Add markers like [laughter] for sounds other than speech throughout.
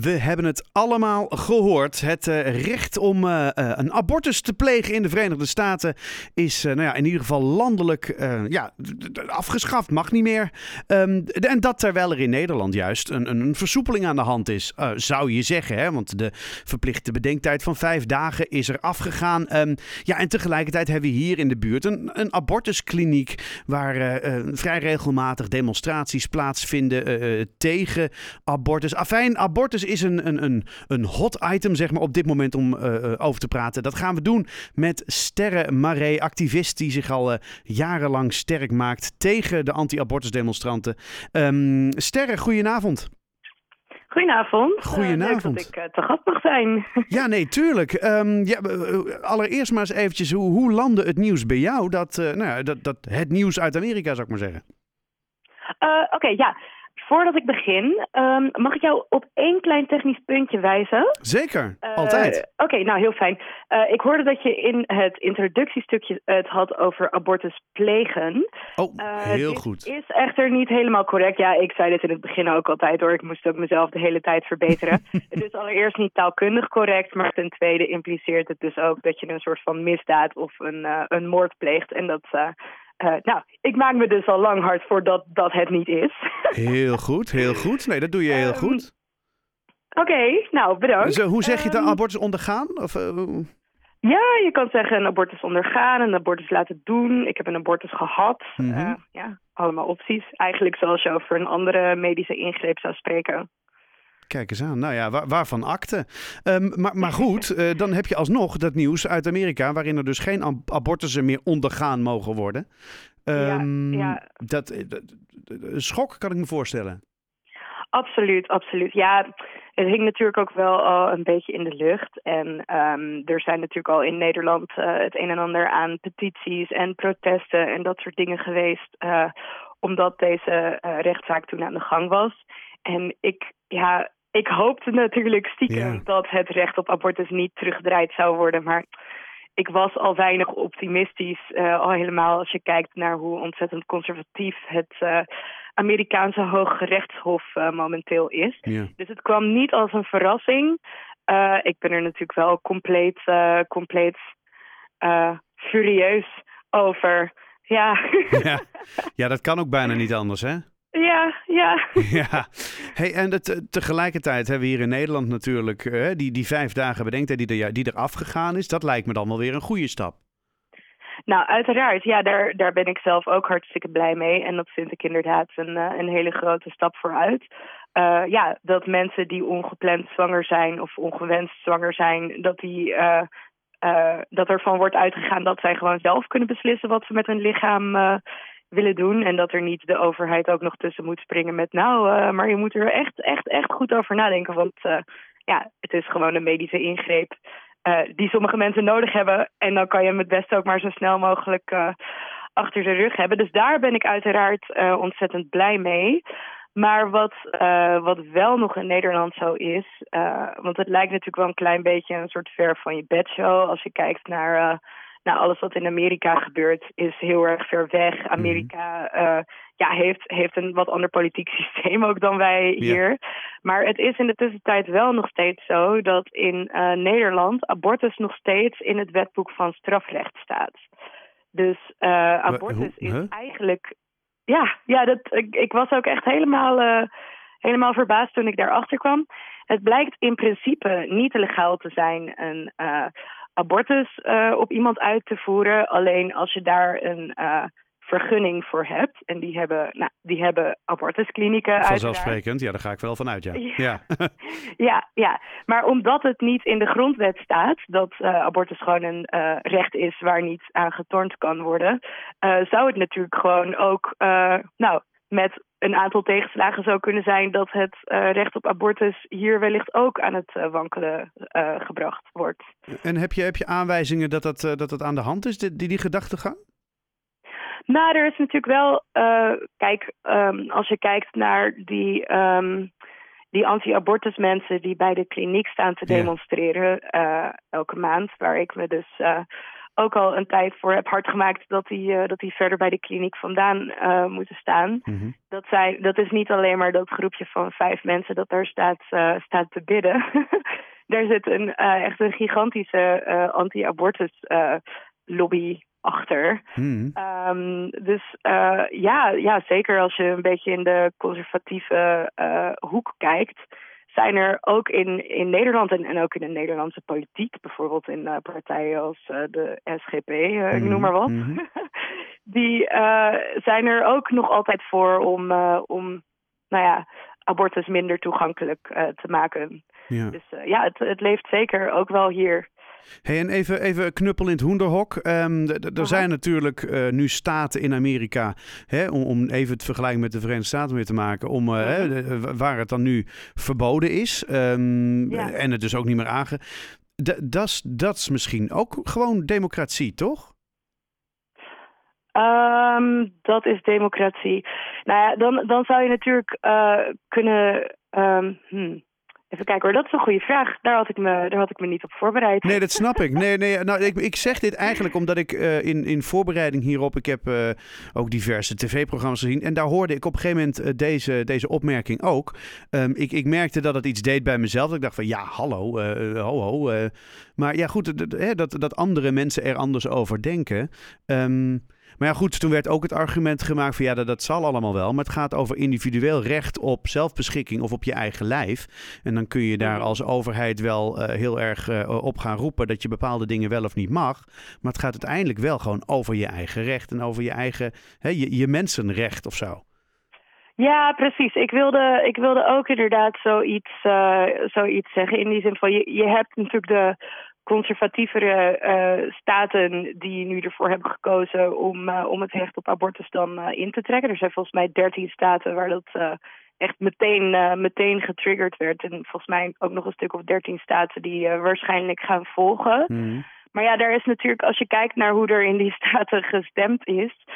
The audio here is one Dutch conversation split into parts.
We hebben het allemaal gehoord. Het uh, recht om uh, een abortus te plegen in de Verenigde Staten is nou ja, in ieder geval landelijk ja, afgeschaft. Mag niet meer. Um, en dat terwijl er in Nederland juist een, een versoepeling aan de hand is, zou je zeggen. Hè? Want de verplichte bedenktijd van vijf dagen is er afgegaan. Um, ja, en tegelijkertijd hebben we hier in de buurt een, een abortuskliniek waar vrij regelmatig demonstraties plaatsvinden tegen abortus. Afijn, abortus is een, een, een, een hot item zeg maar, op dit moment om uh, over te praten. Dat gaan we doen met Sterre Maré, activist die zich al uh, jarenlang sterk maakt tegen de anti-abortus demonstranten. Um, Sterre, goedenavond. Goedenavond. Goedenavond. Uh, dat ik te gast mag zijn. [laughs] Ja, nee, tuurlijk. Um, ja, allereerst maar eens eventjes, hoe, hoe landde het nieuws bij jou? Dat, nou dat, dat het nieuws uit Amerika, zou ik maar zeggen. Oké, okay, ja. Voordat ik begin, um, mag ik jou op één klein technisch puntje wijzen? Zeker, uh, altijd. Oké, okay, nou heel fijn. Uh, ik hoorde dat je in het introductiestukje het had over abortus plegen. Oh, uh, heel dit goed. is echter niet helemaal correct. Ja, ik zei dit in het begin ook altijd hoor. Ik moest ook mezelf de hele tijd verbeteren. [laughs] het is allereerst niet taalkundig correct, maar ten tweede impliceert het dus ook dat je een soort van misdaad of een, een moord pleegt. En dat uh, nou, ik maak me dus al lang hard voor dat dat het niet is. [laughs] heel goed, heel goed. Nee, dat doe je heel um, goed. Oké, okay, nou bedankt. Dus, uh, hoe zeg je het, um, abortus ondergaan? Of, uh, ja, je kan zeggen een abortus ondergaan, een abortus laten doen. Ik heb een abortus gehad. Mm -hmm. ja, allemaal opties. Eigenlijk zoals je over een andere medische ingreep zou spreken. Kijk eens aan. Nou ja, waar, waarvan akte. Um, maar, maar goed, uh, dan heb je alsnog dat nieuws uit Amerika... waarin er dus geen abortussen meer ondergaan mogen worden. Um, ja, ja. Dat, dat, schok kan ik me voorstellen. Absoluut, absoluut. Ja, het hing natuurlijk ook wel al een beetje in de lucht. En um, er zijn natuurlijk al in Nederland uh, het een en ander aan petities en protesten en dat soort dingen geweest. Uh, omdat deze rechtszaak toen aan de gang was. En ik, ja, ik hoopte natuurlijk stiekem ja. dat het recht op abortus niet teruggedraaid zou worden. Maar ik was al weinig optimistisch. Uh, al helemaal als je kijkt naar hoe ontzettend conservatief het uh, Amerikaanse Hoge Rechtshof uh, momenteel is. Ja. Dus het kwam niet als een verrassing. ik ben er natuurlijk wel compleet, compleet furieus over. Ja. [laughs] ja. ja, dat kan ook bijna niet anders, hè? Ja, ja. [laughs] ja. Hey, en het, tegelijkertijd hebben we hier in Nederland natuurlijk uh, die, die vijf dagen bedenktijd die er, die er afgegaan is. Dat lijkt me dan wel weer een goede stap. Nou, uiteraard. Ja, daar, daar ben ik zelf ook hartstikke blij mee. En dat vind ik inderdaad een, een hele grote stap vooruit. Uh, ja, dat mensen die ongepland zwanger zijn of ongewenst zwanger zijn, dat die... Uh, uh, dat ervan wordt uitgegaan dat zij gewoon zelf kunnen beslissen wat ze met hun lichaam willen doen. En dat er niet de overheid ook nog tussen moet springen met nou, uh, maar je moet er echt, echt, echt goed over nadenken. Want uh, ja, het is gewoon een medische ingreep uh, die sommige mensen nodig hebben. En dan kan je hem het beste ook maar zo snel mogelijk achter de rug hebben. Dus daar ben ik uiteraard ontzettend blij mee. Maar wat, wat wel nog in Nederland zo is, want het lijkt natuurlijk wel een klein beetje een soort ver van je bedshow. Als je kijkt naar nou, alles wat in Amerika gebeurt is heel erg ver weg. Amerika uh, ja, heeft, heeft een wat ander politiek [laughs] systeem ook dan wij hier. Ja. Maar het is in de tussentijd wel nog steeds zo dat in uh, Nederland abortus nog steeds in het wetboek van strafrecht staat. Dus uh, abortus is huh? eigenlijk. Ja, ja dat, ik, ik was ook echt helemaal, helemaal verbaasd toen ik daarachter kwam. Het blijkt in principe niet legaal te zijn een uh, abortus uh, op iemand uit te voeren. Alleen als je daar een uh, vergunning voor hebt. En die hebben, nou, die hebben abortusklinieken Vanzelfsprekend, ja, daar ga ik wel van uit, ja. Ja. ja. [laughs] ja, ja. Maar omdat het niet in de grondwet staat... dat uh, abortus gewoon een uh, recht is waar niet aan getornd kan worden... Uh, zou het natuurlijk gewoon ook... nou, met een aantal tegenslagen zou kunnen zijn dat het uh, recht op abortus hier wellicht ook aan het uh, wankelen uh, gebracht wordt. En heb je, heb je aanwijzingen dat dat, dat het aan de hand is, die, die gedachtegang? Nou, er is natuurlijk wel, kijk, um, als je kijkt naar die, um, die anti-abortus mensen die bij de kliniek staan te demonstreren elke maand, waar ik me dus ook al een tijd voor heb hard gemaakt dat die, dat die verder bij de kliniek vandaan moeten staan. Mhm. Dat, zijn, dat is niet alleen maar dat groepje van vijf mensen dat daar staat, staat te bidden. [laughs] daar zit een, echt een gigantische anti-abortus lobby achter. Mhm. Ehm, dus eh, ja, ja, zeker als je een beetje in de conservatieve eh, hoek kijkt, zijn er ook in, in Nederland en, en ook in de Nederlandse politiek, bijvoorbeeld in uh, partijen als de SGP, ik noem maar wat, Mhm. [laughs] die zijn er ook nog altijd voor om, om nou ja, abortus minder toegankelijk te maken. Ja. Dus ja, het, het leeft zeker ook wel hier. Hey, en even, even knuppel in het hoenderhok. Ehm, er zijn natuurlijk eh, nu staten in Amerika, hè, om, om even het vergelijking met de Verenigde Staten weer te maken, om, eh, hè, wa- waar het dan nu verboden is ehm, Ja. en het dus ook niet meer aange... Dat is- misschien ook gewoon democratie, toch? Ehm, dat is democratie. Nou ja, dan, dan zou je natuurlijk eh, kunnen. hmm. Even kijken hoor, dat is een goede vraag. Daar had ik me, daar had ik me niet op voorbereid. Nee, dat snap ik. Nee, nee, nou, ik, ik zeg dit eigenlijk omdat ik eh, in, in voorbereiding hierop... Ik heb eh, ook diverse tv-programma's gezien. En daar hoorde ik op een gegeven moment eh, deze, deze opmerking ook. Ehm, ik, ik merkte dat het iets deed bij mezelf. Ik dacht van ja, hallo, ho, ho. maar ja, goed, d- d- hè, dat, dat andere mensen er anders over denken. Ehm, maar ja, goed, toen werd ook het argument gemaakt van ja, dat, dat zal allemaal wel. Maar het gaat over individueel recht op zelfbeschikking of op je eigen lijf. En dan kun je daar Mhm. als overheid wel eh, heel erg eh, op gaan roepen dat je bepaalde dingen wel of niet mag. Maar het gaat uiteindelijk wel gewoon over je eigen recht en over je eigen, hè, je, je mensenrecht of zo. Ja, precies. Ik wilde, ik wilde ook inderdaad zoiets, eh, zoiets zeggen. In die zin van, je, je hebt natuurlijk de conservatievere eh, staten die nu ervoor hebben gekozen om, eh, om het recht op abortus dan eh, in te trekken. Er zijn volgens mij dertien staten waar dat echt meteen, meteen getriggerd werd. En volgens mij ook nog een stuk of dertien staten die waarschijnlijk gaan volgen. Mhm. Maar ja, daar is natuurlijk, als je kijkt naar hoe er in die [laughs] staten gestemd is.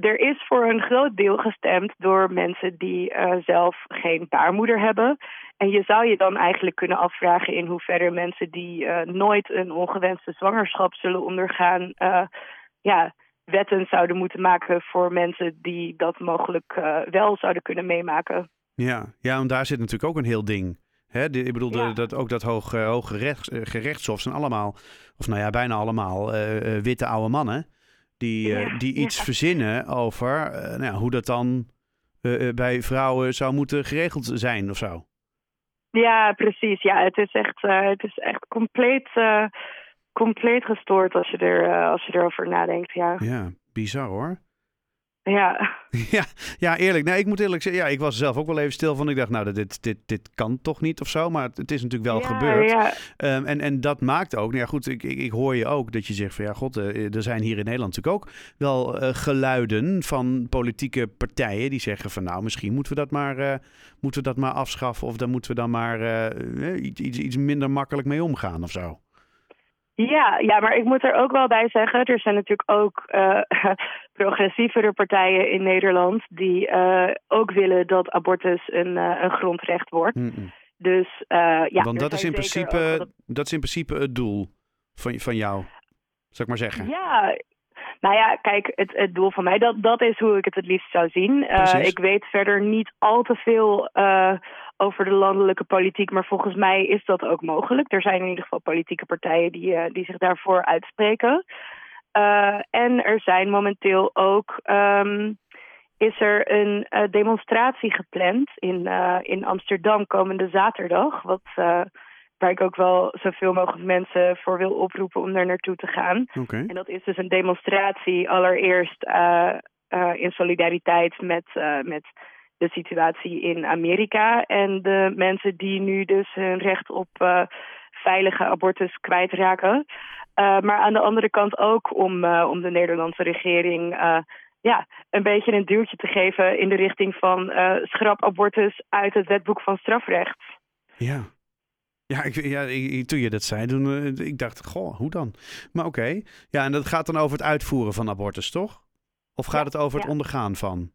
er is voor een groot deel gestemd door mensen die zelf geen baarmoeder hebben. En je zou je dan eigenlijk kunnen afvragen in hoeverre mensen die eh, nooit een ongewenste zwangerschap zullen ondergaan, eh, ja, wetten zouden moeten maken voor mensen die dat mogelijk eh, wel zouden kunnen meemaken. Ja, ja, want daar zit natuurlijk ook een heel ding. Hè, de- ik bedoel, de- dat, ook dat hoge, hoge rechts, gerechtshof zijn allemaal, of nou ja, bijna allemaal witte oude mannen. Die, Ja, die iets ja. verzinnen over nou ja, hoe dat dan bij vrouwen zou moeten geregeld zijn of zo. Ja, precies. Ja, het is echt, eh, het is echt compleet, eh, compleet gestoord als je, er, eh, als je erover nadenkt. Ja. Ja, bizar hoor. Ja. [laughs] Ja, ja, eerlijk. Nee, ik moet eerlijk zeggen, ja, ik was zelf ook wel even stil van. Ik dacht, nou, dit, dit, dit kan toch niet of zo. Maar het, het is natuurlijk wel Ja, gebeurd. Ja, Ehm, en, en dat maakt ook, nou ja goed, ik, ik, ik hoor je ook dat je zegt van ja god, eh, er zijn hier in Nederland natuurlijk ook wel eh, geluiden van politieke partijen die zeggen van nou misschien moeten we dat maar, eh, moeten we dat maar afschaffen of daar moeten we dan maar eh, eh, iets, iets, iets minder makkelijk mee omgaan of zo. Ja, ja, maar ik moet er ook wel bij zeggen, er zijn natuurlijk ook eh, [laughs] progressievere partijen in Nederland die eh, ook willen dat abortus een, eh, een grondrecht wordt. Mm-mm. Dus eh, ja, Want dat is, in principe, dat is in principe het doel van, van jou, zou ik maar zeggen. Ja, nou ja, kijk, het, het doel van mij, dat, dat is hoe ik het het liefst zou zien. Ik weet verder niet al te veel over de landelijke politiek, maar volgens mij is dat ook mogelijk. Er zijn in ieder geval politieke partijen die, eh, die zich daarvoor uitspreken. Eh, en er zijn momenteel ook, ehm, is er een eh, demonstratie gepland in, in Amsterdam komende zaterdag, wat... Waar ik ook wel zoveel mogelijk mensen voor wil oproepen om daar naartoe te gaan. Oké. En dat is dus een demonstratie allereerst in solidariteit met, met de situatie in Amerika. En de mensen die nu dus hun recht op eh, veilige abortus kwijtraken. Eh, maar aan de andere kant ook om, eh, om de Nederlandse regering ja, een beetje een duwtje te geven in de richting van schrap abortus uit het wetboek van strafrecht. Ja. Ja, ik, ja ik- toen je dat zei, toen, ik dacht, goh, hoe dan? Maar oké. Ja, en dat gaat dan over het uitvoeren van abortus, toch? Of gaat Ja, het over het ondergaan van?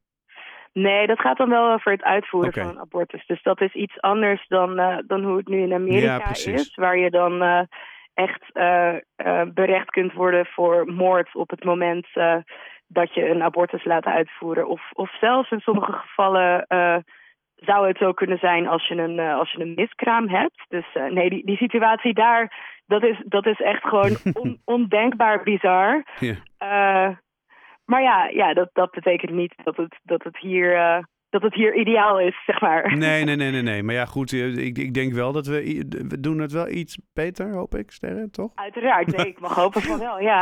Nee, dat gaat dan wel over het uitvoeren van een abortus. Dus dat is iets anders dan, eh, dan hoe het nu in Amerika Ja, is. Waar je dan eh, echt berecht kunt worden voor moord op het moment dat je een abortus laat uitvoeren. Of, of zelfs in sommige gevallen zou het zo kunnen zijn als je een, als je een miskraam hebt. Dus nee, die, die situatie daar, dat is, dat is echt gewoon [laughs] on, ondenkbaar bizar. Maar ja, ja dat, dat betekent niet dat het, dat het hier dat het hier ideaal is, zeg maar. Nee, nee, nee, nee. nee. [laughs] Maar ja, goed, eh, ik, ik denk wel dat we, we doen het wel iets beter, hoop ik, Sterren, toch? Uiteraard, nee, ik mag hopen van wel, ja.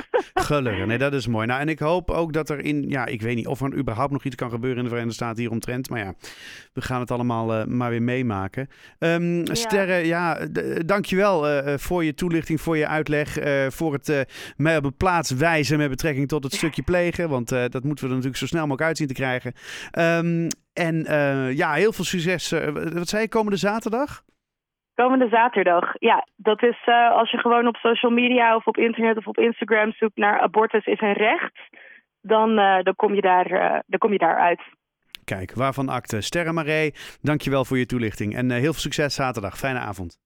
[laughs] Gelukkig, nee, dat is mooi. Nou, en ik hoop ook dat er in, ja, ik weet niet of er überhaupt nog iets kan gebeuren in de Verenigde Staten hieromtrent. Maar ja, we gaan het allemaal uh, maar weer meemaken. Um, ja. Sterren, ja, dankjewel uh, voor je toelichting, voor je uitleg, uh, voor het mij op een plaats wijzen met betrekking tot het stukje plegen. Want dat moeten we er natuurlijk zo snel mogelijk uitzien te krijgen. Um, en uh, ja, heel veel succes. Uh, wat zei je, komende zaterdag? Komende zaterdag, ja. Dat is uh, als je gewoon op social media of op internet of op Instagram zoekt naar abortus is een recht. Dan, dan, kom, je daar, dan kom je daar uit. Kijk, waarvan akte. Sterre Maree, dankjewel voor je toelichting. En heel veel succes zaterdag. Fijne avond.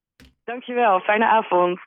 Dankjewel, fijne avond.